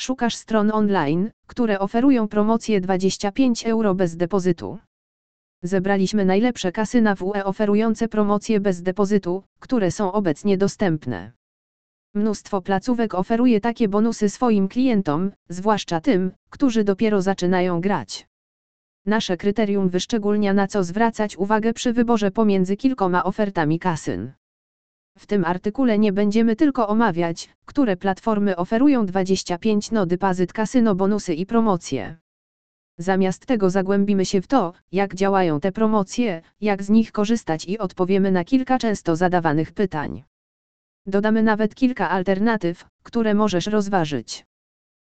Szukasz stron online, które oferują promocję 25 euro bez depozytu. Zebraliśmy najlepsze kasyna w UE oferujące promocje bez depozytu, które są obecnie dostępne. Mnóstwo placówek oferuje takie bonusy swoim klientom, zwłaszcza tym, którzy dopiero zaczynają grać. Nasze kryterium wyszczególnia na co zwracać uwagę przy wyborze pomiędzy kilkoma ofertami kasyn. W tym artykule nie będziemy tylko omawiać, które platformy oferują 25 no depozyt kasyno bonusy i promocje. Zamiast tego zagłębimy się w to, jak działają te promocje, jak z nich korzystać i odpowiemy na kilka często zadawanych pytań. Dodamy nawet kilka alternatyw, które możesz rozważyć.